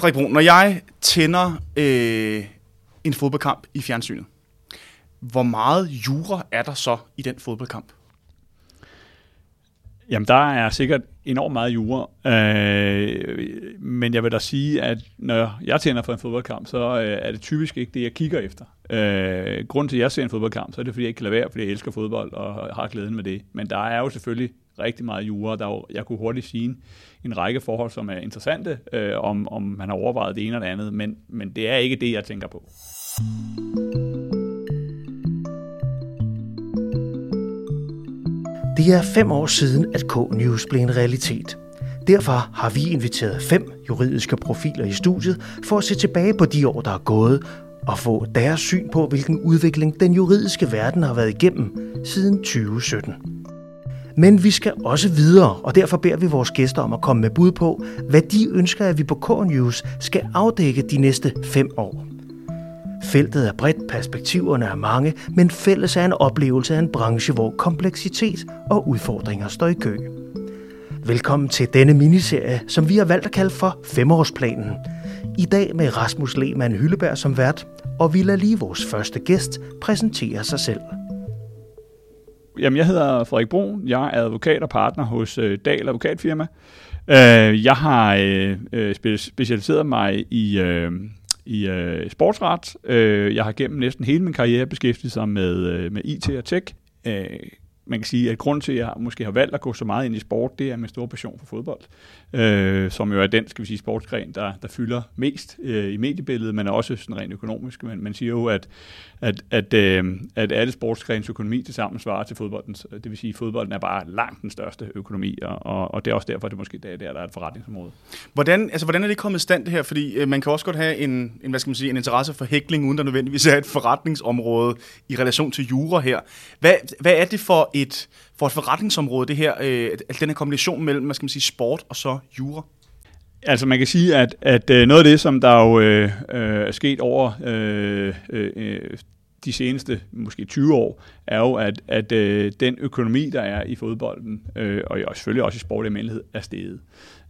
Frederik Brun, når jeg tænder øh, en fodboldkamp i fjernsynet, hvor meget jura er der så i den fodboldkamp? Jamen, der er sikkert enormt meget jura, øh, men jeg vil da sige, at når jeg tænder for en fodboldkamp, så øh, er det typisk ikke det, jeg kigger efter. Øh, grunden til, at jeg ser en fodboldkamp, så er det, fordi jeg ikke kan lade være, fordi jeg elsker fodbold og har glæden med det. Men der er jo selvfølgelig rigtig meget jura. Der er jo, jeg kunne hurtigt sige en, række forhold, som er interessante, øh, om, om man har overvejet det ene eller det andet, men, men det er ikke det, jeg tænker på. Det er fem år siden, at K-News blev en realitet. Derfor har vi inviteret fem juridiske profiler i studiet for at se tilbage på de år, der er gået, og få deres syn på, hvilken udvikling den juridiske verden har været igennem siden 2017. Men vi skal også videre, og derfor beder vi vores gæster om at komme med bud på, hvad de ønsker, at vi på K-News skal afdække de næste fem år. Feltet er bredt, perspektiverne er mange, men fælles er en oplevelse af en branche, hvor kompleksitet og udfordringer står i kø. Velkommen til denne miniserie, som vi har valgt at kalde for Femårsplanen. I dag med Rasmus Lehmann Hylleberg som vært, og vi lader lige vores første gæst præsentere sig selv. Jamen, jeg hedder Frederik Brun. Jeg er advokat og partner hos øh, Dal Advokatfirma. Øh, jeg har øh, øh, spe- specialiseret mig i, øh, i øh, sportsret. Øh, jeg har gennem næsten hele min karriere beskæftiget sig med, øh, med IT og tech. Øh, man kan sige, at grund til, at jeg måske har valgt at gå så meget ind i sport, det er min store passion for fodbold, øh, som jo er den, skal vi sige, sportsgren, der, der fylder mest øh, i mediebilledet, men også sådan rent økonomisk. Men man siger jo, at, at, at, øh, at alle sportsgrens økonomi til sammen svarer til fodboldens. Det vil sige, at fodbolden er bare langt den største økonomi, og, og det er også derfor, at det måske der, der, der er et forretningsområde. Hvordan, altså, hvordan er det kommet i stand det her? Fordi øh, man kan også godt have en, en, hvad skal man sige, en interesse for hækling, uden der nødvendigvis er et forretningsområde i relation til jura her. Hvad, hvad er det for et, for et forretningsområde, det her, øh, den her kombination mellem, hvad skal man sige, sport og så jura? Altså man kan sige, at, at øh, noget af det, som der jo øh, øh, er sket over øh, øh, øh de seneste måske 20 år, er jo, at, at øh, den økonomi, der er i fodbolden, øh, og, og selvfølgelig også i sport i almindelighed, er steget.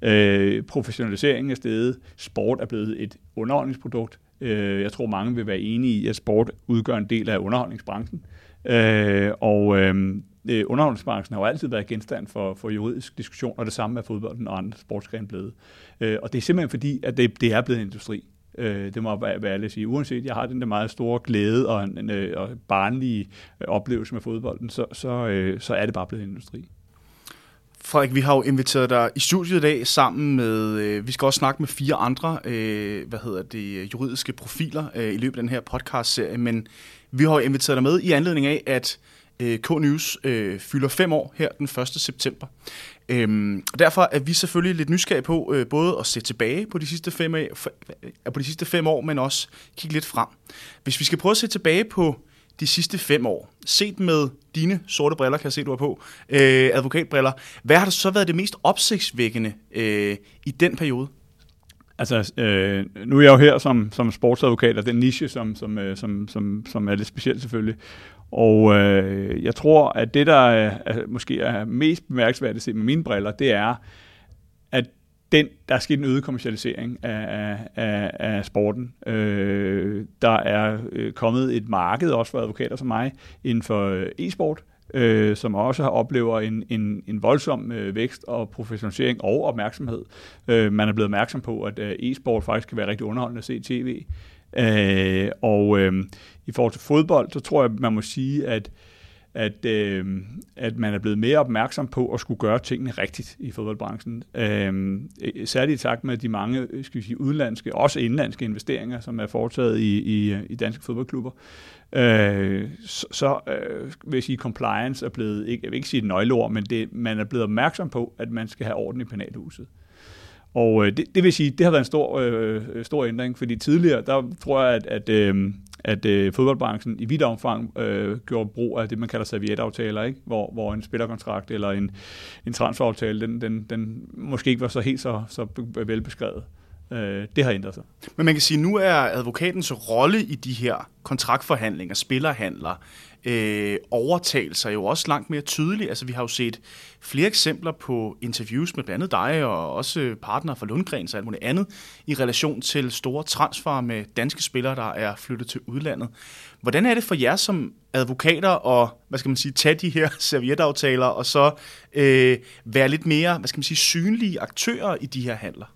Øh, professionaliseringen er steget. Sport er blevet et underholdningsprodukt. Øh, jeg tror, mange vil være enige i, at sport udgør en del af underholdningsbranchen. Øh, Øh, og øh, underholdningsbranchen har jo altid været genstand for, for juridisk diskussion, og det samme er fodbolden og andre sportsgrene blevet. Øh, og det er simpelthen fordi, at det, det er blevet en industri. Øh, det må være, ærlig at sige. Uanset, jeg har den der meget store glæde og, en, en, øh, og barnlige oplevelse med fodbolden, så, så, øh, så er det bare blevet en industri. Frederik, vi har jo inviteret dig i studiet i dag sammen med, øh, vi skal også snakke med fire andre, øh, hvad hedder det, juridiske profiler øh, i løbet af den her podcast-serie, men vi har jo inviteret dig med i anledning af, at øh, K-News øh, fylder fem år her den 1. september. Øhm, og derfor er vi selvfølgelig lidt nysgerrige på øh, både at se tilbage på de sidste fem, af, øh, på de sidste fem år, men også kigge lidt frem. Hvis vi skal prøve at se tilbage på de sidste fem år, set med dine sorte briller, kan jeg se, du har på, øh, advokatbriller, hvad har der så været det mest opsigtsvækkende øh, i den periode? Altså, øh, nu er jeg jo her som, som sportsadvokat, og den niche, som, som, øh, som, som, som er lidt speciel selvfølgelig. Og øh, jeg tror, at det, der er, er, måske er mest bemærkelsesværdigt set med mine briller, det er, at den, der er sket en øget kommercialisering af, af, af sporten. Øh, der er øh, kommet et marked, også for advokater som mig, inden for øh, e-sport, øh, som også har oplever en, en, en voldsom øh, vækst og professionalisering og opmærksomhed. Øh, man er blevet opmærksom på, at øh, e-sport faktisk kan være rigtig underholdende at se tv. Øh, og øh, i forhold til fodbold, så tror jeg, man må sige, at at, øh, at man er blevet mere opmærksom på at skulle gøre tingene rigtigt i fodboldbranchen. Øh, særligt i takt med de mange øh, skal vi sige, udenlandske, også indlandske investeringer, som er foretaget i, i, i danske fodboldklubber. Øh, så så øh, vil jeg sige, compliance er blevet, ikke, jeg vil ikke sige et nøgleord, men det, man er blevet opmærksom på, at man skal have orden i penalhuset. Og øh, det, det vil sige, det har været en stor, øh, øh, stor ændring, fordi tidligere, der tror jeg, at, at, øh, at øh, fodboldbranchen i vidt omfang øh, gjorde brug af det, man kalder servietaftaler, ikke? Hvor, hvor en spillerkontrakt eller en, en transferaftale, den, den, den måske ikke var så helt så, så velbeskrevet. Øh, det har ændret sig. Men man kan sige, at nu er advokatens rolle i de her kontraktforhandlinger, spillerhandler, øh, overtagelser er jo også langt mere tydelige. Altså, vi har jo set flere eksempler på interviews med blandt andet dig og også partner fra Lundgren og alt muligt andet i relation til store transfer med danske spillere, der er flyttet til udlandet. Hvordan er det for jer som advokater at, hvad skal man sige, tage de her servietaftaler og så øh, være lidt mere, hvad skal man sige, synlige aktører i de her handler?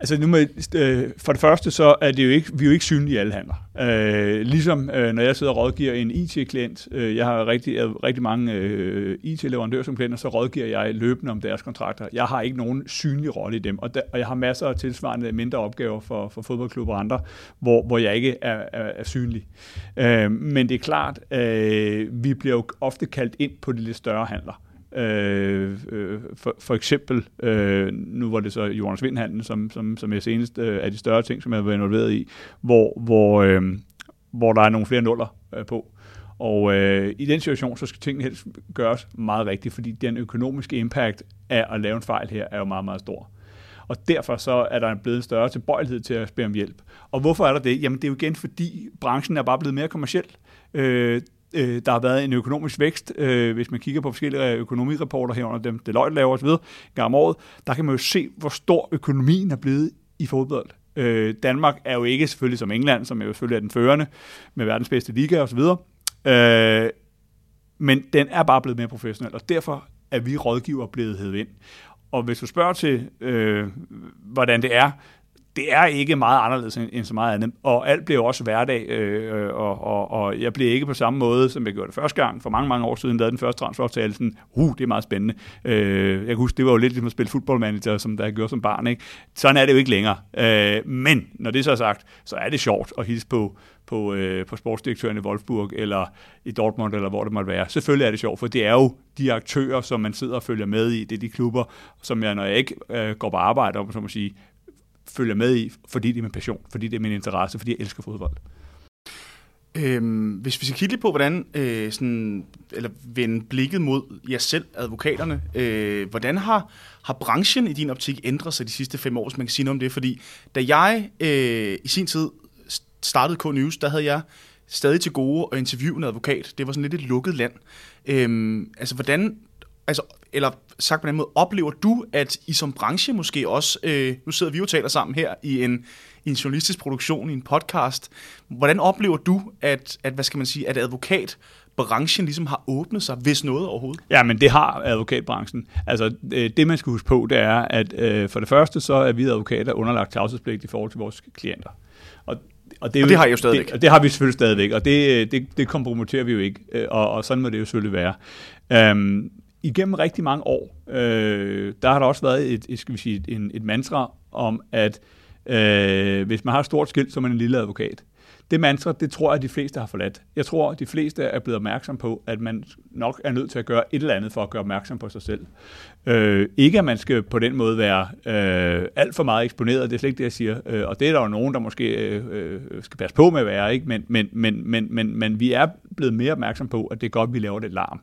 Altså nu med, øh, for det første så er det jo ikke, vi er jo ikke synlige i alle handler. Øh, ligesom øh, når jeg sidder og rådgiver en IT-klient, øh, jeg har rigtig, rigtig mange øh, IT-leverandører som klienter, så rådgiver jeg løbende om deres kontrakter. Jeg har ikke nogen synlig rolle i dem, og, der, og jeg har masser af tilsvarende mindre opgaver for, for fodboldklubber og andre, hvor, hvor jeg ikke er, er, er synlig. Øh, men det er klart, øh, vi bliver jo ofte kaldt ind på de lidt større handler. Øh, øh, for, for eksempel, øh, nu var det så Jonas Vindhandel, som, som, som jeg senest øh, er de større ting, som jeg har været involveret i, hvor, hvor, øh, hvor der er nogle flere nuller øh, på. Og øh, i den situation, så skal tingene helst gøres meget rigtigt, fordi den økonomiske impact af at lave en fejl her er jo meget, meget stor. Og derfor så er der blevet en større tilbøjelighed til at spørge om hjælp. Og hvorfor er der det? Jamen det er jo igen, fordi branchen er bare blevet mere kommersiel. Øh, Øh, der har været en økonomisk vækst, øh, hvis man kigger på forskellige økonomireporter herunder dem, Deloitte laver osv. gang om året, der kan man jo se, hvor stor økonomien er blevet i fodbold. Øh, Danmark er jo ikke selvfølgelig som England, som jo selvfølgelig er den førende med verdens bedste liga osv., øh, men den er bare blevet mere professionel, og derfor er vi rådgiver blevet hævet ind. Og hvis du spørger til, øh, hvordan det er, det er ikke meget anderledes end, end så meget andet. Og alt bliver også hverdag, øh, øh, og, og, og jeg bliver ikke på samme måde, som jeg gjorde det første gang, for mange, mange år siden, lavede den første transferaftale, sådan, uh, det er meget spændende. Øh, jeg kan huske, det var jo lidt ligesom at spille fodboldmanager, som der gjorde som barn. Ikke? Sådan er det jo ikke længere. Øh, men når det så er sagt, så er det sjovt at hilse på, på, øh, på sportsdirektøren i Wolfsburg, eller i Dortmund, eller hvor det måtte være. Selvfølgelig er det sjovt, for det er jo de aktører, som man sidder og følger med i. Det er de klubber, som jeg, når jeg ikke øh, går på arbejde, om så må sige, følger med i, fordi det er min passion, fordi det er min interesse, fordi jeg elsker fodbold. Øhm, hvis vi skal kigge lidt på, hvordan, øh, sådan, eller vende blikket mod jer selv, advokaterne, øh, hvordan har, har branchen i din optik ændret sig de sidste fem år, hvis man kan sige noget om det? Fordi da jeg øh, i sin tid startede K-News, der havde jeg stadig til gode at interviewe en advokat. Det var sådan lidt et lukket land. Øhm, altså, hvordan altså, eller sagt på den måde, oplever du, at I som branche måske også, øh, nu sidder vi jo og taler sammen her i en, i en journalistisk produktion, i en podcast, hvordan oplever du, at, at hvad skal man sige, at advokat branchen ligesom har åbnet sig, hvis noget overhovedet? Ja, men det har advokatbranchen. Altså, øh, det man skal huske på, det er, at øh, for det første, så er vi advokater underlagt tavshedspligt i forhold til vores klienter. Og og det, og det har I jo stadigvæk. Det, det har vi selvfølgelig stadigvæk, og det, øh, det, det kompromitterer vi jo ikke, og, og sådan må det jo selvfølgelig være. Um, igennem rigtig mange år, øh, der har der også været et, et, skal vi sige, en, et mantra om, at øh, hvis man har et stort skilt, så er man en lille advokat. Det mantra, det tror jeg, de fleste har forladt. Jeg tror, de fleste er blevet opmærksom på, at man nok er nødt til at gøre et eller andet for at gøre opmærksom på sig selv. Øh, ikke at man skal på den måde være øh, alt for meget eksponeret, det er slet ikke det, jeg siger. Øh, og det er der jo nogen, der måske øh, øh, skal passe på med at være, ikke? Men, men, men, men, men, men vi er blevet mere opmærksom på, at det er godt, at vi laver det larm.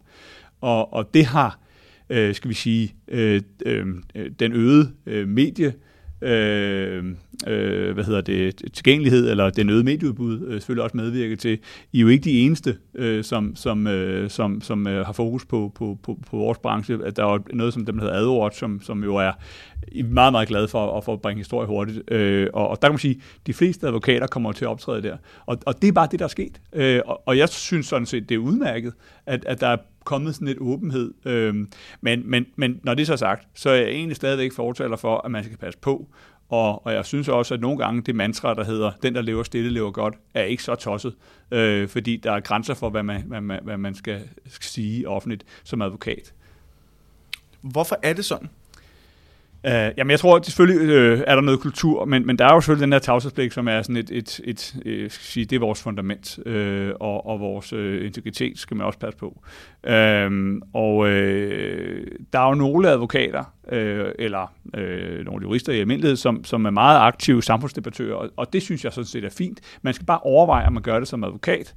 Og, og det har, øh, skal vi sige, øh, øh, den øgede øh, medie, øh, øh, hvad hedder det, tilgængelighed, eller den øgede medieudbud, øh, selvfølgelig også medvirket til. I er jo ikke de eneste, øh, som, som, øh, som, som øh, har fokus på, på, på, på vores branche. At der er jo noget, som dem, der hedder AdWatch, som, som jo er meget, meget glad for at få bringe historie hurtigt. Øh, og, og der kan man sige, at de fleste advokater kommer til at optræde der. Og, og det er bare det, der er sket. Øh, og, og jeg synes sådan set, det er udmærket, at, at der er kommet sådan lidt åbenhed. Øhm, men, men, men når det er så sagt, så er jeg egentlig stadigvæk fortaler for, at man skal passe på. Og, og jeg synes også, at nogle gange det mantra, der hedder, den der lever stille, lever godt, er ikke så tosset. Øh, fordi der er grænser for, hvad man, hvad man, hvad man skal, skal sige offentligt som advokat. Hvorfor er det sådan? Uh, jamen, jeg tror, at selvfølgelig uh, er der noget kultur, men, men der er jo selvfølgelig den her tavshedspligt, som er sådan et, et, et, øh, et skal sige, det er vores fundament, uh, og, og vores uh, integritet skal man også passe på. Uh, og uh, der er jo nogle advokater, uh, eller uh, nogle jurister i almindelighed, som, som er meget aktive samfundsdebattører, og, og det synes jeg sådan set er fint. Man skal bare overveje, om man gør det som advokat,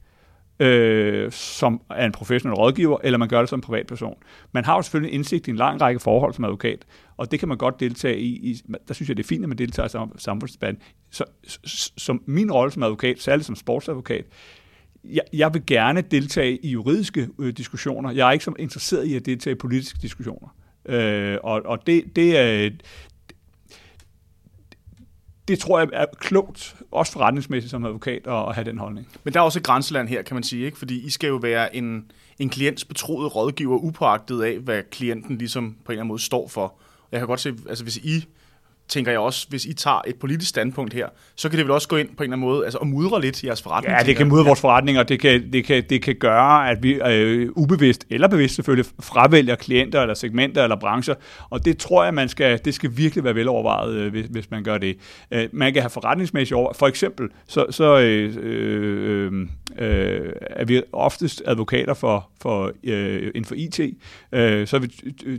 øh, som er en professionel rådgiver, eller man gør det som privatperson. Man har jo selvfølgelig indsigt i en lang række forhold som advokat, og det kan man godt deltage i. i der synes jeg, det er fint, at man deltager i samfundsdebatten. Så, som min rolle som advokat, særligt som sportsadvokat, jeg, jeg vil gerne deltage i juridiske øh, diskussioner. Jeg er ikke så interesseret i at deltage i politiske diskussioner. Øh, og og det, det, er, det tror jeg er klogt, også forretningsmæssigt som advokat, at, have den holdning. Men der er også et grænseland her, kan man sige, ikke? fordi I skal jo være en, en klients betroede rådgiver, upåagtet af, hvad klienten ligesom på en eller anden måde står for. Jeg kan godt se, altså hvis I tænker jeg også, hvis I tager et politisk standpunkt her, så kan det vel også gå ind på en eller anden måde altså, og mudre lidt jeres forretning. Ja, det kan mudre vores forretning, og det kan, det kan, det kan gøre, at vi øh, ubevidst eller bevidst selvfølgelig fravælger klienter eller segmenter eller brancher, og det tror jeg, man skal, det skal virkelig være velovervejet, øh, hvis, hvis man gør det. Øh, man kan have forretningsmæssigt over. For eksempel, så, så øh, øh, øh, er vi oftest advokater for, for øh, inden for IT, øh, så er vi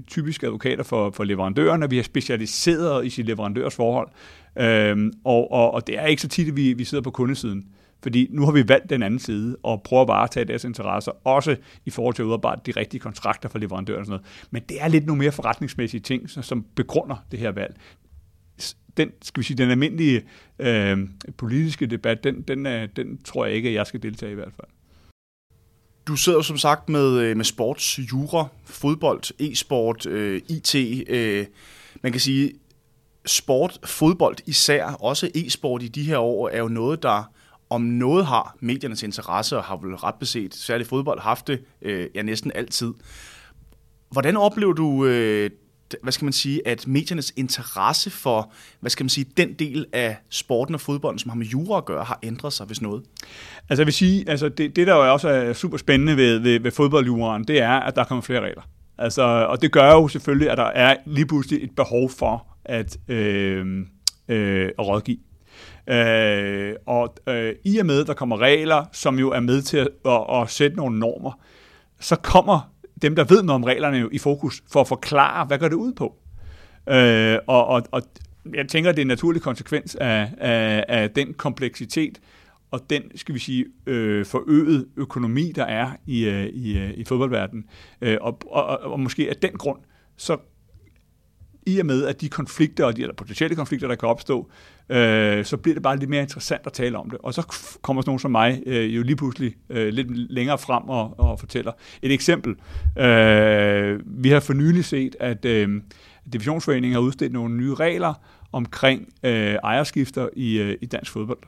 typisk advokater for, for leverandørerne. Vi har specialiseret i sit leverandørs forhold. øh, og, og, og det er ikke så tit, at vi, vi sidder på kundesiden. Fordi nu har vi valgt den anden side og prøver bare at tage deres interesser, også i forhold til at udarbejde de rigtige kontrakter for leverandøren og sådan noget. Men det er lidt nogle mere forretningsmæssige ting, som begrunder det her valg. Den, skal vi sige, den almindelige øh, politiske debat, den, den, den tror jeg ikke, at jeg skal deltage i i hvert fald. Du sidder jo som sagt med, øh, med sports, jura, fodbold, e-sport, øh, IT. Øh, man kan sige, sport, fodbold især, også e-sport i de her år, er jo noget, der om noget har mediernes interesse, og har vel ret beset, særligt fodbold, haft det øh, ja, næsten altid. Hvordan oplever du, øh, hvad skal man sige, at mediernes interesse for, hvad skal man sige, den del af sporten og fodbolden, som har med jura at gøre, har ændret sig, hvis noget? Altså jeg vil sige, altså det, det der jo også er super spændende ved, ved, ved fodboldjuraen, det er, at der kommer flere regler. Altså, og det gør jo selvfølgelig, at der er lige pludselig et behov for at, øh, øh, at rådgive. Øh, og øh, i og med, at der kommer regler, som jo er med til at, at, at sætte nogle normer, så kommer dem, der ved noget om reglerne jo i fokus for at forklare, hvad går det ud på. Øh, og, og, og jeg tænker, det er en naturlig konsekvens af, af, af den kompleksitet, og den, skal vi sige, øh, forøget økonomi, der er i, øh, i, øh, i fodboldverdenen. Øh, og, og, og måske af den grund, så i og med, at de konflikter, og de, eller potentielle konflikter, der kan opstå, øh, så bliver det bare lidt mere interessant at tale om det. Og så kommer sådan nogen som mig øh, jo lige pludselig øh, lidt længere frem og, og fortæller. Et eksempel. Øh, vi har for nylig set, at øh, Divisionsforeningen har udstedt nogle nye regler omkring øh, ejerskifter i, øh, i dansk fodbold.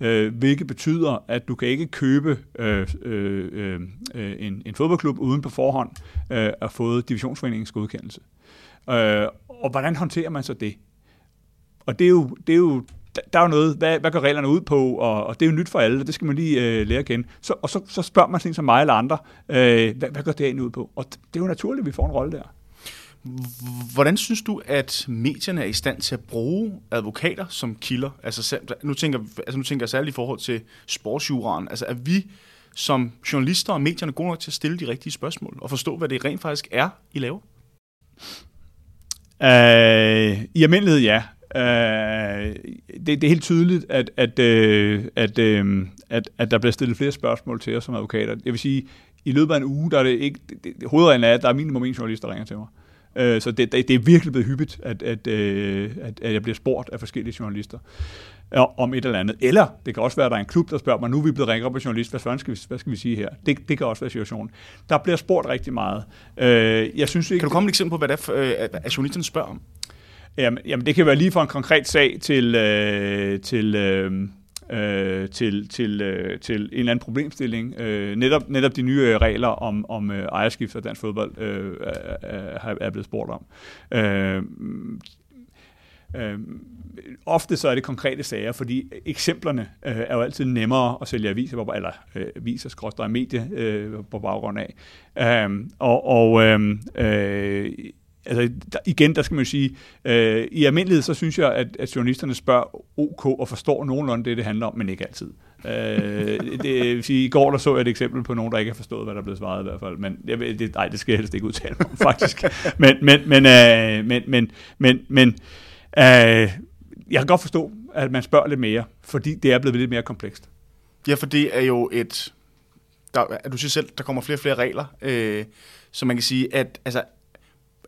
Øh, hvilket betyder, at du kan ikke købe øh, øh, øh, en, en fodboldklub uden på forhånd øh, at få divisionsforeningens godkendelse. Øh, Øh, og hvordan håndterer man så det? Og det er jo, det er jo der er jo noget, hvad, hvad går reglerne ud på, og, og det er jo nyt for alle, og det skal man lige øh, lære kende. Så, og så, så spørger man sådan som mig eller andre, øh, hvad, hvad går det egentlig ud på? Og det er jo naturligt, at vi får en rolle der. Hvordan synes du, at medierne er i stand til at bruge advokater som kilder? Altså, nu tænker, altså, nu tænker jeg særligt i forhold til sportsjuraen. Altså, er vi som journalister og medierne gode nok til at stille de rigtige spørgsmål og forstå, hvad det rent faktisk er, I laver? Øh, I almindelighed ja. Øh, det, det er helt tydeligt, at, at, øh, at, øh, at, at der bliver stillet flere spørgsmål til os som advokater. Jeg vil sige, i løbet af en uge, der er det ikke... Det, det, hovedreglen er, at der er minimum en journalist, der ringer til mig. Øh, så det, det, det er virkelig blevet hyppigt, at, at, øh, at, at jeg bliver spurgt af forskellige journalister om et eller andet. Eller det kan også være, at der er en klub, der spørger mig, nu er vi blevet ringet op af journalist, hvad, skal vi, hvad skal vi sige her? Det, det kan også være situationen. Der bliver spurgt rigtig meget. Øh, jeg synes ikke, kan du komme et eksempel på, hvad det er, øh, at journalisten spørger om? Jamen, jamen, det kan være lige fra en konkret sag til, øh, til, øh, øh, til, til, øh, til en eller anden problemstilling. Øh, netop, netop de nye regler om, om øh, ejerskift af dansk fodbold øh, er, er blevet spurgt om. Øh, Øh, ofte så er det konkrete sager, fordi eksemplerne øh, er jo altid nemmere at sælge aviser, på, eller øh, aviser, skråstrej medie øh, på baggrund af. Øh, og og øh, øh, altså, der, igen, der skal man jo sige, øh, i almindelighed, så synes jeg, at, at journalisterne spørger OK og forstår nogenlunde det, det handler om, men ikke altid. øh, det vil sige, I går der så jeg et eksempel på nogen, der ikke har forstået, hvad der er blevet svaret i hvert fald, men jeg, det, nej, det skal jeg helst ikke udtale mig om, faktisk. men, men, men, øh, men, men, men, men Uh, jeg kan godt forstå, at man spørger lidt mere, fordi det er blevet lidt mere komplekst. Ja, for det er jo et... Der, du siger selv, der kommer flere og flere regler, øh, så man kan sige, at altså,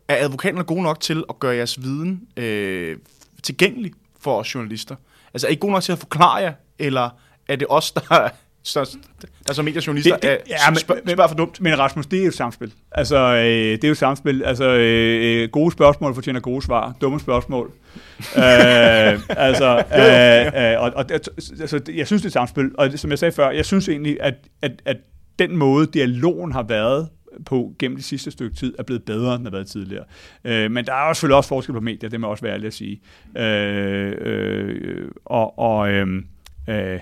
er advokaterne gode nok til at gøre jeres viden øh, tilgængelig for os journalister? Altså er I gode nok til at forklare jer, eller er det os, der så, der så mediejournalister Det- det- er, ja, men- spørg, spørg for dumt. Men Rasmus, det er jo et samspil. Altså, øh, det er jo et samspil. Altså, øh, gode spørgsmål fortjener gode svar. Dumme spørgsmål. øh, altså, øh, øh, og, og, altså, jeg synes, det er et samspil. Og som jeg sagde før, jeg synes egentlig, at, at, at den måde, dialogen har været på gennem det sidste stykke tid, er blevet bedre, end den har været tidligere. Øh, men der er også selvfølgelig også forskel på medier, det må også være ærlig at sige. Øh, øh, og og øh, øh,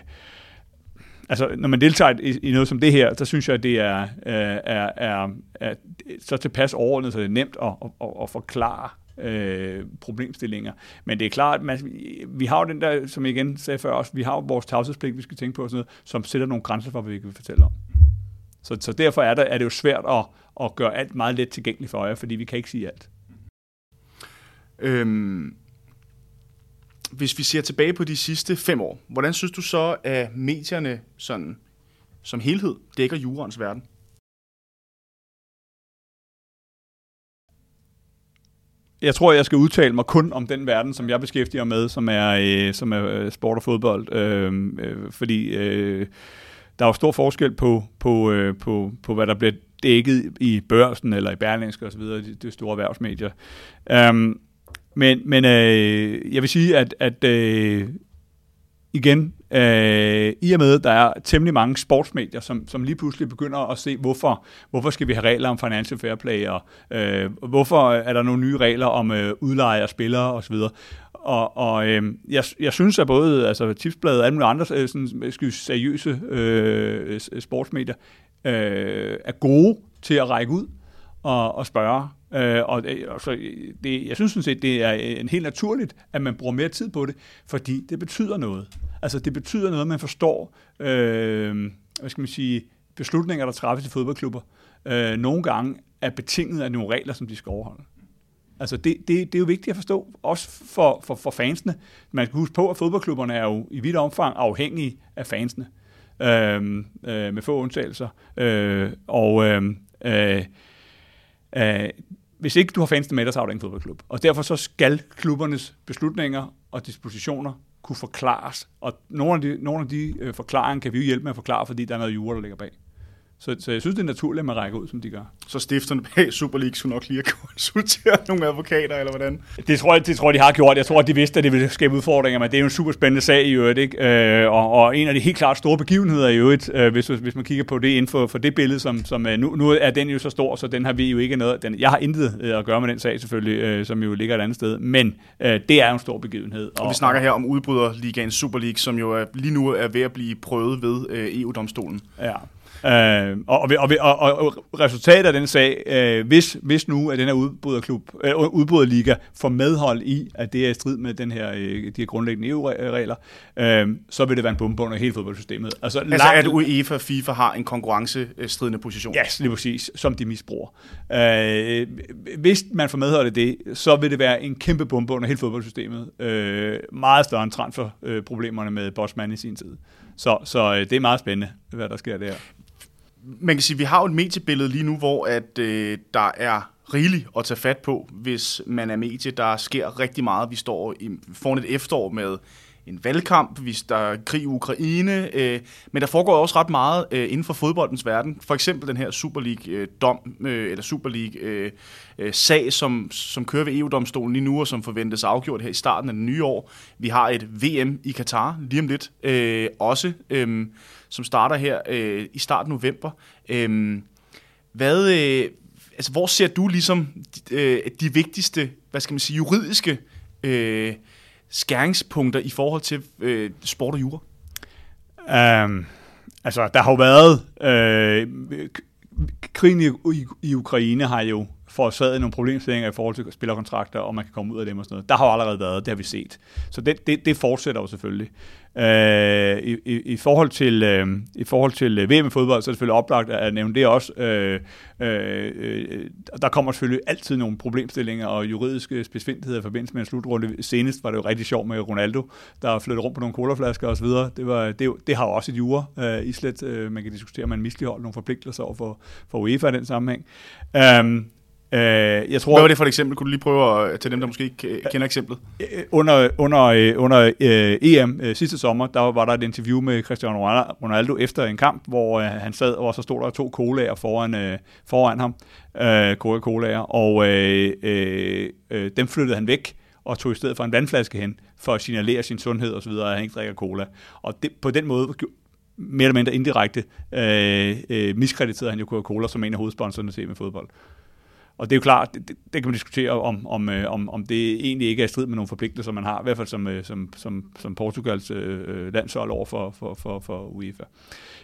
altså, når man deltager i, i noget som det her, så synes jeg, at det er, er, er, er, er så tilpas overordnet, så det er nemt at, at, at, at forklare øh, problemstillinger. Men det er klart, at man, vi har jo den der, som jeg igen sagde før også, vi har jo vores tavshedspligt, vi skal tænke på, og sådan noget, som sætter nogle grænser for, hvad vi kan fortælle om. Så, så derfor er, der, er det jo svært at, at gøre alt meget let tilgængeligt for øje, fordi vi kan ikke sige alt. Øhm, hvis vi ser tilbage på de sidste fem år, hvordan synes du så, at medierne sådan, som helhed dækker jurens verden? Jeg tror, jeg skal udtale mig kun om den verden, som jeg beskæftiger mig med, som er, øh, som er øh, sport og fodbold. Øh, øh, fordi øh, der er jo stor forskel på, på, øh, på, på, hvad der bliver dækket i børsen eller i Berlingske osv., de, de store erhvervsmedier. Um, men men øh, jeg vil sige, at, at øh, igen, øh, i og med, at der er temmelig mange sportsmedier, som, som lige pludselig begynder at se, hvorfor, hvorfor skal vi have regler om financial fair play, og øh, hvorfor er der nogle nye regler om øh, udleje af spillere osv., og, og øh, jeg, jeg synes, at både altså, Tipsbladet og alle mulige andre øh, sådan, skal seriøse øh, sportsmedier øh, er gode til at række ud og, at spørge. Øh, og det, og så øh, det, jeg synes sådan set, det er øh, en helt naturligt, at man bruger mere tid på det, fordi det betyder noget. Altså det betyder noget, at man forstår, øh, hvad skal man sige, beslutninger, der træffes i fodboldklubber, øh, nogle gange er betinget af nogle regler, som de skal overholde. Altså det, det, det er jo vigtigt at forstå, også for, for, for fansene. Man skal huske på, at fodboldklubberne er jo i vidt omfang afhængige af fansene, øh, øh, med få undtagelser. Øh, og øh, øh, øh, hvis ikke du har fansene med dig, så har du ingen fodboldklub. Og derfor så skal klubbernes beslutninger og dispositioner kunne forklares. Og nogle af de, nogle af de øh, forklaringer kan vi jo hjælpe med at forklare, fordi der er noget jura, der ligger bag. Så, så jeg synes, det er naturligt, at man rækker ud, som de gør. Så stifterne bag Super League skulle nok lige have konsulteret nogle advokater, eller hvordan? Det tror, jeg, det tror jeg, de har gjort. Jeg tror, at de vidste, at det ville skabe udfordringer, men det er jo en super spændende sag i øvrigt. Ikke? Øh, og, og en af de helt klart store begivenheder i øvrigt, øh, hvis, hvis man kigger på det inden for, for det billede, som, som øh, nu, nu er den jo så stor, så den har vi jo ikke noget. Den, jeg har intet øh, at gøre med den sag selvfølgelig, øh, som jo ligger et andet sted, men øh, det er jo en stor begivenhed. Og vi snakker her om udbryderligaen Super League, som jo er, lige nu er ved at blive prøvet ved øh, EU-domstolen. Ja. Øh, og, og, og, og, og resultatet af den sag, øh, hvis, hvis nu at den her udbryderklub, øh, udbryderliga får medhold i, at det er i strid med den her, øh, de her grundlæggende EU-regler, øh, så vil det være en bombe under hele fodboldsystemet. Altså, Altså at UEFA og FIFA har en konkurrencestridende position. Ja, yes, lige præcis, som de misbruger. Øh, hvis man får medhold i det, så vil det være en kæmpe bombe under hele fodboldsystemet. Øh, meget større end transferproblemerne med Bosman i sin tid. Så, så øh, det er meget spændende, hvad der sker der. Man kan sige, at vi har jo et mediebillede lige nu, hvor at, øh, der er rigeligt at tage fat på, hvis man er medie. Der sker rigtig meget. Vi står i, foran et efterår med en valgkamp, hvis der er krig i Ukraine, øh, men der foregår også ret meget øh, inden for fodboldens verden. For eksempel den her Super League-dom, øh, øh, eller Super League-sag, øh, øh, som, som kører ved EU-domstolen lige nu, og som forventes afgjort her i starten af det nye år. Vi har et VM i Katar lige om lidt øh, også, øh, som starter her øh, i starten af november. Øh, hvad, øh, altså, hvor ser du ligesom de, øh, de vigtigste, hvad skal man sige, juridiske øh, skæringspunkter i forhold til øh, sport og jura? Um, altså, der har jo været... Øh, krigen i, i, i Ukraine har jo forårsaget nogle problemstillinger i forhold til spillerkontrakter, og man kan komme ud af dem og sådan noget. Der har jo allerede været, det har vi set. Så det, det, det fortsætter jo selvfølgelig. Øh, i, i, I forhold til, øh, i forhold til øh, VM i fodbold, så er det selvfølgelig oplagt at nævne det også. Øh, øh, øh, der kommer selvfølgelig altid nogle problemstillinger og juridiske spidsfindigheder i forbindelse med en slutrunde. Senest var det jo rigtig sjovt med Ronaldo, der flyttede rundt på nogle colaflasker osv. Det, var, det, det har jo også et jure øh, islet. Øh, man kan diskutere, om man misligeholder nogle forpligtelser over for, for UEFA i den sammenhæng. Øh, Øh, jeg tror, Hvad var det for et eksempel? Kunne du lige prøve at, til dem, der måske ikke kender eksemplet? Øh, under, under, øh, under øh, EM øh, sidste sommer, der var der et interview med Cristiano Ronaldo efter en kamp, hvor øh, han sad, og så stod der to colaer foran, øh, foran ham, øh, Coca-Colaer, og øh, øh, øh, dem flyttede han væk og tog i stedet for en vandflaske hen, for at signalere sin sundhed osv., at han ikke drikker cola. Og det, på den måde mere eller mindre indirekte øh, øh, miskrediterede han jo Coca-Cola som en af hovedsponsorerne til med fodbold. Og det er jo klart, det, det kan man diskutere om, om, øh, om, om det egentlig ikke er i strid med nogle forpligtelser, man har, i hvert fald som, øh, som, som, som Portugals øh, øh landshold over for, for, for, for UEFA.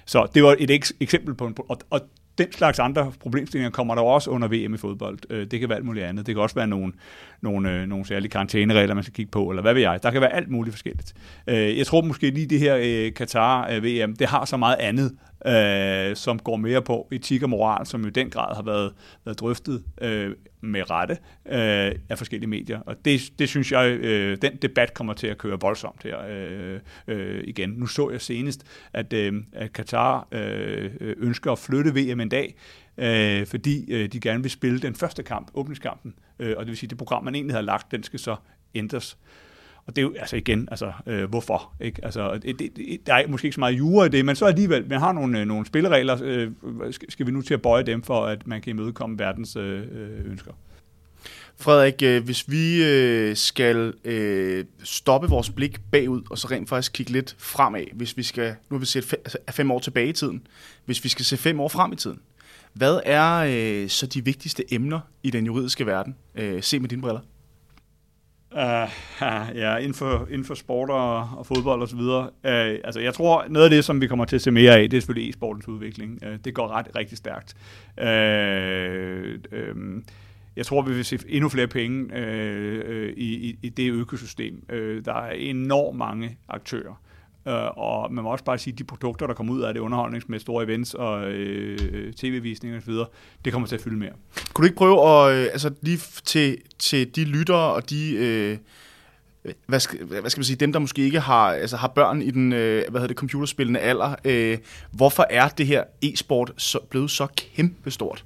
Så det var et eks- eksempel på en... Og, og den slags andre problemstillinger kommer der også under VM i fodbold. Øh, det kan være alt muligt andet. Det kan også være nogle, nogle, øh, nogle særlige karantæneregler, man skal kigge på, eller hvad ved jeg. Der kan være alt muligt forskelligt. Jeg tror måske lige det her Qatar-VM, det har så meget andet øh, som går mere på etik og moral, som i den grad har været, været drøftet øh, med rette øh, af forskellige medier. Og det, det synes jeg, øh, den debat kommer til at køre voldsomt her øh, øh, igen. Nu så jeg senest, at, øh, at Katar øh, ønsker at flytte VM en dag, øh, fordi øh, de gerne vil spille den første kamp, åbningskampen, øh, og det vil sige, at det program, man egentlig havde lagt, den skal så ændres. Og det er jo altså igen, altså øh, hvorfor? Ikke? Altså, det, det, der er måske ikke så meget jure i det, men så alligevel, man har nogle, øh, nogle spilleregler, øh, skal vi nu til at bøje dem for, at man kan imødekomme verdens øh, øh ønsker. Frederik, øh, hvis vi skal stoppe vores blik bagud, og så rent faktisk kigge lidt fremad, hvis vi skal, nu har vi set altså, fem, år tilbage i tiden, hvis vi skal se fem år frem i tiden, hvad er så de vigtigste emner i den juridiske verden? Se med dine briller. Uh, ja, inden for, inden for sport og, og fodbold og så videre. Uh, altså, jeg tror, noget af det, som vi kommer til at se mere af, det er selvfølgelig e-sportens udvikling. Uh, det går ret rigtig stærkt. Uh, um, jeg tror, vi vil se endnu flere penge uh, uh i, i, i det økosystem. Uh, der er enormt mange aktører. Uh, og man må også bare sige, at de produkter, der kommer ud af det, underholdnings med store events og øh, tv-visninger osv., det kommer til at fylde mere. Kunne du ikke prøve at, øh, altså lige til, til de lyttere og de, øh, hvad, skal, hvad skal man sige, dem der måske ikke har, altså har børn i den, øh, hvad hedder det, computerspillende alder, øh, hvorfor er det her e-sport så, blevet så kæmpestort?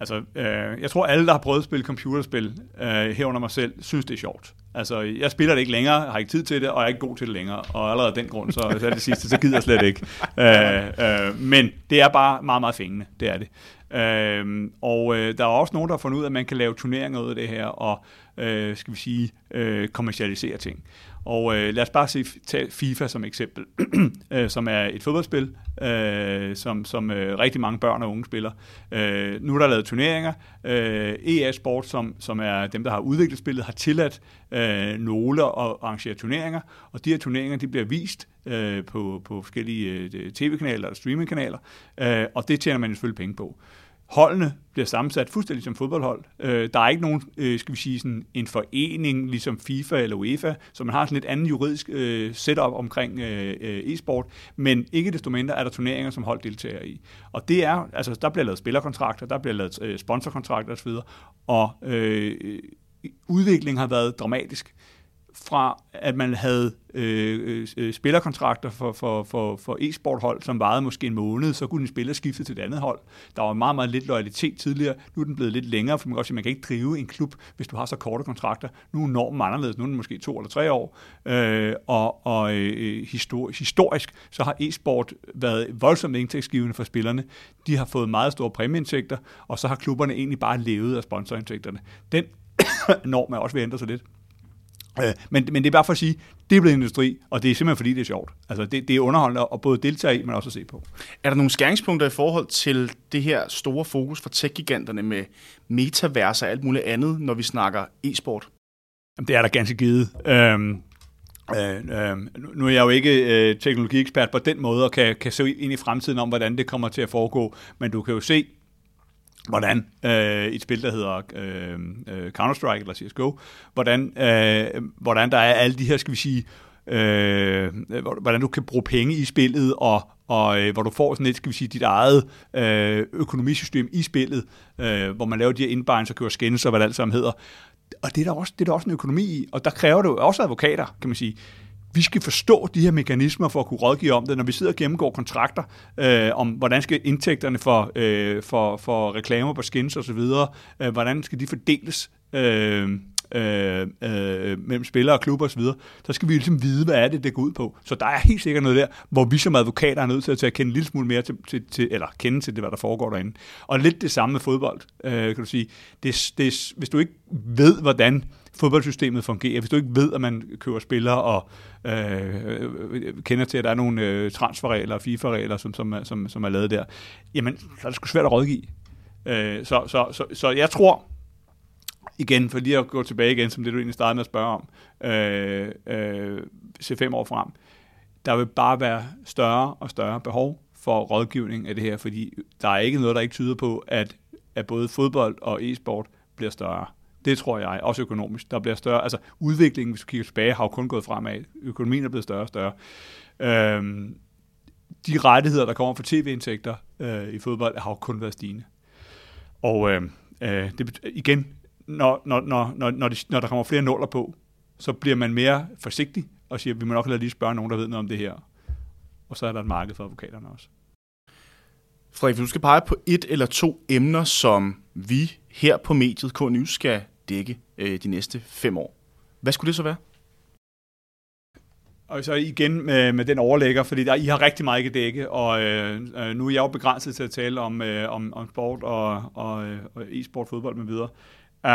Altså, øh, jeg tror alle, der har prøvet at spille computerspil, øh, herunder mig selv, synes det er sjovt. Altså, jeg spiller det ikke længere, har ikke tid til det, og er ikke god til det længere. Og allerede af den grund, så, så er det sidste, så gider jeg slet ikke. Øh, øh, men det er bare meget, meget fængende, det er det. Øh, og øh, der er også nogen, der har fundet ud af, at man kan lave turneringer ud af det her, og øh, skal vi sige, øh, kommercialisere ting. Og øh, lad os bare se, tage FIFA som eksempel, øh, som er et fodboldspil, øh, som, som øh, rigtig mange børn og unge spiller. Øh, nu er der lavet turneringer. Øh, EA Sport, som, som er dem, der har udviklet spillet, har tilladt øh, nogle at arrangere turneringer, og de her turneringer de bliver vist øh, på, på forskellige øh, tv-kanaler og streamingkanaler, øh, og det tjener man selvfølgelig penge på. Holdene bliver sammensat fuldstændig som fodboldhold. Øh, der er ikke nogen, øh, skal vi sige, sådan en forening, ligesom FIFA eller UEFA, så man har sådan lidt andet juridisk øh, setup omkring øh, øh, e-sport, men ikke desto mindre er der turneringer, som hold deltager i. Og det er, altså der bliver lavet spillerkontrakter, der bliver lavet øh, sponsorkontrakter osv., og øh, udviklingen har været dramatisk fra at man havde øh, øh, spillerkontrakter for, for, for, for e-sporthold, som varede måske en måned, så kunne en spiller skifte til et andet hold. Der var meget, meget lidt loyalitet tidligere. Nu er den blevet lidt længere, for man kan også sige, man kan ikke drive en klub, hvis du har så korte kontrakter. Nu er normen anderledes. Nu er den måske to eller tre år. Øh, og og øh, historisk, historisk, så har e-sport været voldsomt indtægtsgivende for spillerne. De har fået meget store præmieindtægter, og så har klubberne egentlig bare levet af sponsorindtægterne. Den norm er også ved at ændre sig lidt. Øh, men, men det er bare for at sige, det er blevet industri, og det er simpelthen fordi, det er sjovt. Altså, det, det er underholdende at både deltage i, men også at se på. Er der nogle skæringspunkter i forhold til det her store fokus for tech-giganterne med metavers og alt muligt andet, når vi snakker e-sport? Jamen, det er der ganske givet. Øhm, Øh, øh, nu er jeg jo ikke øh, teknologiekspert på den måde, og kan, kan se ind i fremtiden om, hvordan det kommer til at foregå, men du kan jo se, hvordan øh, et spil, der hedder øh, øh Counter-Strike eller CSGO, hvordan, øh, hvordan der er alle de her, skal vi sige, øh, hvordan du kan bruge penge i spillet, og, og øh, hvor du får sådan et, skal vi sige, dit eget øh, økonomisystem i spillet, øh, hvor man laver de her indbindings og kører skins og hvad det alt sammen hedder. Og det er, der også, det er der også en økonomi i, og der kræver det jo også advokater, kan man sige vi skal forstå de her mekanismer for at kunne rådgive om det, når vi sidder og gennemgår kontrakter øh, om, hvordan skal indtægterne for, øh, for, for reklamer på skins osv., øh, hvordan skal de fordeles øh, øh, øh, mellem spillere og klubber osv., så skal vi ligesom vide, hvad er det, det går ud på. Så der er helt sikkert noget der, hvor vi som advokater er nødt til at, til at kende en lille smule mere til, til, til, eller kende til det, hvad der foregår derinde. Og lidt det samme med fodbold, øh, kan du sige. Det, det, hvis du ikke ved, hvordan fodboldsystemet fungerer, hvis du ikke ved, at man køber spillere og øh, kender til, at der er nogle øh, transferregler og FIFA-regler, som, som, som, som er lavet der, jamen, så er det sgu svært at rådgive. Øh, så, så, så, så jeg tror, igen, for lige at gå tilbage igen, som det du egentlig startede med at spørge om, øh, øh, se fem år frem, der vil bare være større og større behov for rådgivning af det her, fordi der er ikke noget, der ikke tyder på, at, at både fodbold og e-sport bliver større. Det tror jeg, også økonomisk. Der bliver større, altså udviklingen, hvis du kigger tilbage, har jo kun gået fremad. Økonomien er blevet større og større. Øhm, de rettigheder, der kommer fra tv-indtægter øh, i fodbold, har jo kun været stigende. Og øh, øh, det, igen, når, når, når, når, når, de, når der kommer flere nuller på, så bliver man mere forsigtig og siger, vi må nok lade lige spørge nogen, der ved noget om det her. Og så er der et marked for advokaterne også. Frederik, hvis du skal pege på et eller to emner, som vi her på mediet K-News skal dække øh, de næste fem år, hvad skulle det så være? Og så igen med, med den overlægger, fordi der, I har rigtig meget ikke dække, og øh, øh, nu er jeg jo begrænset til at tale om, øh, om, om sport og, og, og e-sport, fodbold med videre.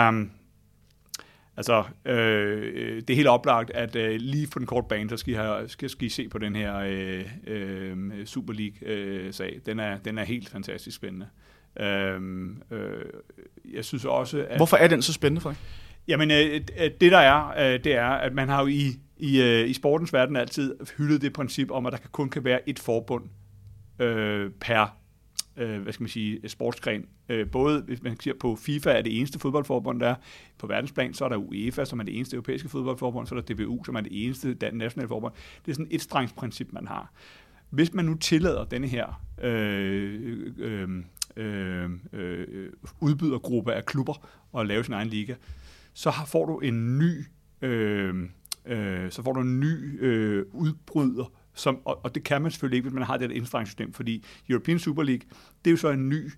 Um, altså, øh, øh det er helt oplagt, at øh, lige for den korte bane, så skal I, have, skal, skal I se på den her øh, øh, Super League-sag. Øh, den, er, den er helt fantastisk spændende. Øhm, øh, jeg synes også, at... Hvorfor er den så spændende, Frank? Jamen, øh, det der er, øh, det er, at man har jo i, i, øh, i sportens verden altid hyldet det princip om, at der kun kan være et forbund øh, per øh, hvad skal man sige, sportsgren. Øh, både hvis man ser på FIFA er det eneste fodboldforbund, der er. På verdensplan, så er der UEFA, som er det eneste europæiske fodboldforbund, så er der DBU, som er det eneste nationale forbund. Det er sådan et strengsprincip, man har. Hvis man nu tillader denne her øh, øh, øh, øh, udbydergruppe af klubber og lave sin egen liga, så har, får du en ny øh, øh, så får du en ny øh, udbryder som, og, og det kan man selvfølgelig ikke, hvis man har det her fordi European Super League, det er jo så en ny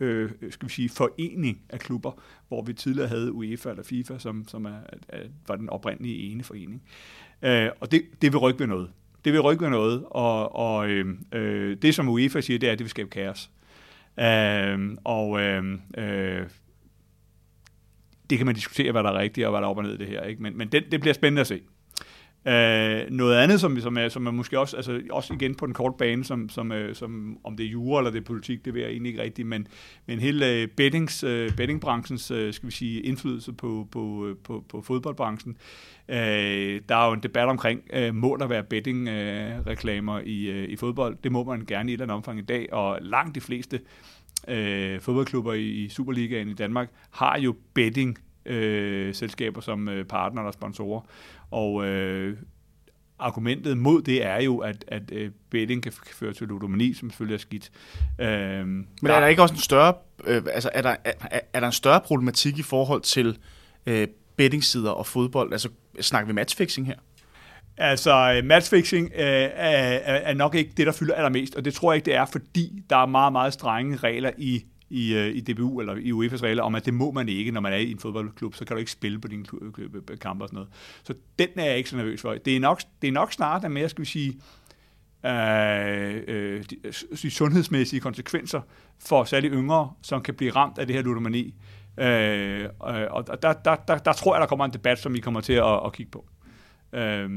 øh, skal vi sige, forening af klubber, hvor vi tidligere havde UEFA eller FIFA, som, som er, er, var den oprindelige ene forening. Øh, og det, det vil rykke ved noget. Det vil rykke ved noget, og, og øh, øh, det som UEFA siger, det er, at det vil skabe kaos. Øh, Øhm, og øh, øh, det kan man diskutere, hvad der er rigtigt og hvad der er op og ned i det her. Ikke? Men, men det, det bliver spændende at se. Uh, noget andet, som, som, er, som er måske også, altså også igen på den korte bane, som, som, uh, som om det er jura eller det er politik, det ved jeg egentlig ikke rigtigt, men, men hele uh, bettings, uh, bettingbranchens, uh, skal vi sige, indflydelse på, på, uh, på, på fodboldbranchen. Uh, der er jo en debat omkring, uh, må der være betting-reklamer uh, i, uh, i fodbold? Det må man gerne i et eller andet omfang i dag, og langt de fleste uh, fodboldklubber i, i Superligaen i Danmark har jo betting øh, selskaber som øh, partner eller sponsorer. Og øh, argumentet mod det er jo, at, at øh, betting kan føre til ludomani, som selvfølgelig er skidt. Øh, Men er der ikke også en større, øh, altså er der, er, er der en større problematik i forhold til øh, bettingsider og fodbold? Altså snakker vi matchfixing her? Altså, matchfixing øh, er, er, er nok ikke det, der fylder allermest, og det tror jeg ikke, det er, fordi der er meget, meget strenge regler i i, øh, i DBU eller i UEFA's regler om, at det må man ikke, når man er i en fodboldklub, så kan du ikke spille på dine øh, øh, øh, kampe og sådan noget. Så den er jeg ikke så nervøs for. Det er nok, det er nok snart mere, skal vi sige, øh, øh, de, de sundhedsmæssige konsekvenser for særligt yngre, som kan blive ramt af det her ludomani. Øh, og der, der, der, der tror jeg, der kommer en debat, som vi kommer til at, at kigge på. Øh,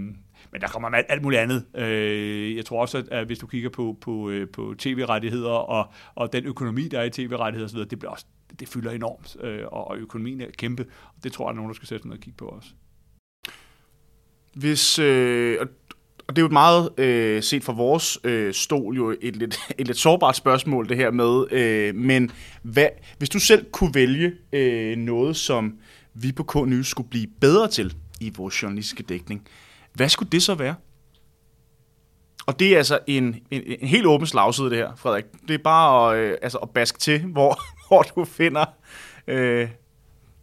men der kommer alt, alt muligt andet. Øh, jeg tror også, at, hvis du kigger på, på, øh, på tv-rettigheder og, og den økonomi, der er i tv-rettigheder osv., det, bliver også, det fylder enormt, øh, og, økonomien er kæmpe. Det tror jeg, at nogen, der skal sætte sig ned og kigge på også. Hvis, øh, og det er jo et meget, øh, set fra vores øh, stol, jo et lidt, et lidt sårbart spørgsmål, det her med, øh, men hvad, hvis du selv kunne vælge øh, noget, som vi på K-News skulle blive bedre til i vores journalistiske dækning, hvad skulle det så være? Og det er altså en, en, en helt åben slagside, det her, Frederik. Det er bare at, øh, altså at baske til, hvor, hvor du finder øh,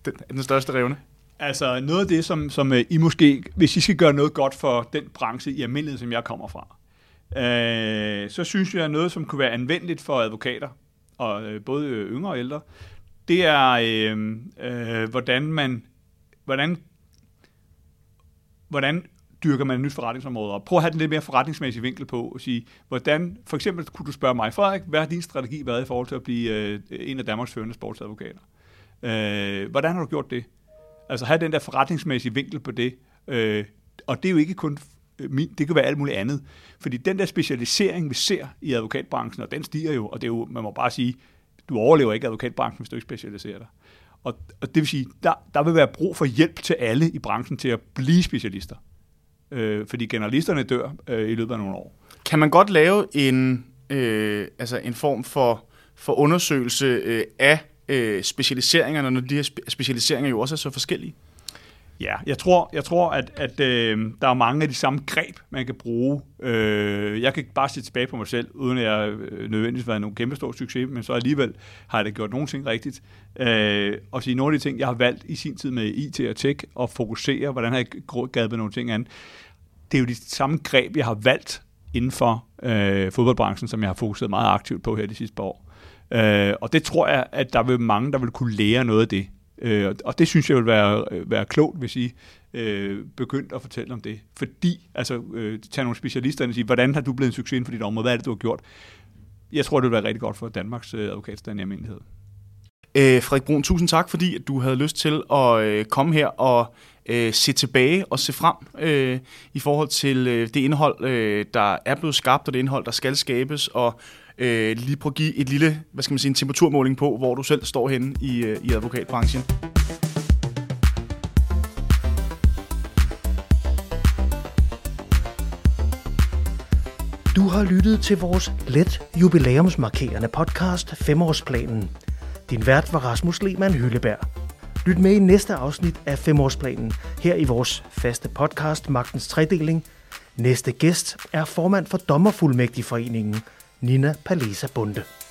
den, den største revne. Altså noget af det, som, som øh, I måske, hvis I skal gøre noget godt for den branche i almindelighed, som jeg kommer fra, øh, så synes jeg, at noget, som kunne være anvendeligt for advokater, og øh, både øh, yngre og ældre, det er, øh, øh, hvordan man, hvordan, hvordan dyrker man et nyt forretningsområde op. Prøv at have den lidt mere forretningsmæssige vinkel på og sige, hvordan, for eksempel kunne du spørge mig, Frederik, hvad har din strategi været i forhold til at blive øh, en af Danmarks førende sportsadvokater? Øh, hvordan har du gjort det? Altså have den der forretningsmæssige vinkel på det. Øh, og det er jo ikke kun min, det kan være alt muligt andet. Fordi den der specialisering, vi ser i advokatbranchen, og den stiger jo, og det er jo, man må bare sige, du overlever ikke advokatbranchen, hvis du ikke specialiserer dig. Og, og det vil sige, der, der vil være brug for hjælp til alle i branchen til at blive specialister. Øh, fordi generalisterne dør øh, i løbet af nogle år. Kan man godt lave en, øh, altså en form for, for undersøgelse øh, af øh, specialiseringerne, når de her specialiseringer jo også er så forskellige? Ja, jeg tror, jeg tror at, at øh, der er mange af de samme greb, man kan bruge. Øh, jeg kan bare se tilbage på mig selv, uden at jeg øh, nødvendigvis har været nogen kæmpe stor succes, men så alligevel har jeg da gjort nogle ting rigtigt. Øh, og sige nogle af de ting, jeg har valgt i sin tid med IT og tech, og fokusere, hvordan har jeg grebet nogle ting an. Det er jo de samme greb, jeg har valgt inden for øh, fodboldbranchen, som jeg har fokuseret meget aktivt på her de sidste par år. Øh, og det tror jeg, at der vil mange, der vil kunne lære noget af det. Øh, og det synes jeg vil være, øh, være klogt, hvis I øh, begyndte at fortælle om det. Fordi, altså, øh, tage nogle specialister og sige, hvordan har du blevet en succes inden for dit område? Hvad er det, du har gjort? Jeg tror, det vil være rigtig godt for Danmarks øh, advokatstand i almindelighed. Øh, Frederik Brun, tusind tak, fordi at du havde lyst til at øh, komme her og øh, se tilbage og se frem øh, i forhold til øh, det indhold, øh, der er blevet skabt, og det indhold, der skal skabes, og øh, lige prøve at give et lille, hvad skal man sige, en temperaturmåling på, hvor du selv står henne i, øh, i advokatbranchen. Du har lyttet til vores let jubilæumsmarkerende podcast Femårsplanen. Din vært var Rasmus Lehmann Hylleberg. Lyt med i næste afsnit af Femårsplanen, her i vores faste podcast Magtens Tredeling. Næste gæst er formand for Dommerfuldmægtigforeningen, Nina Palesa Bunde.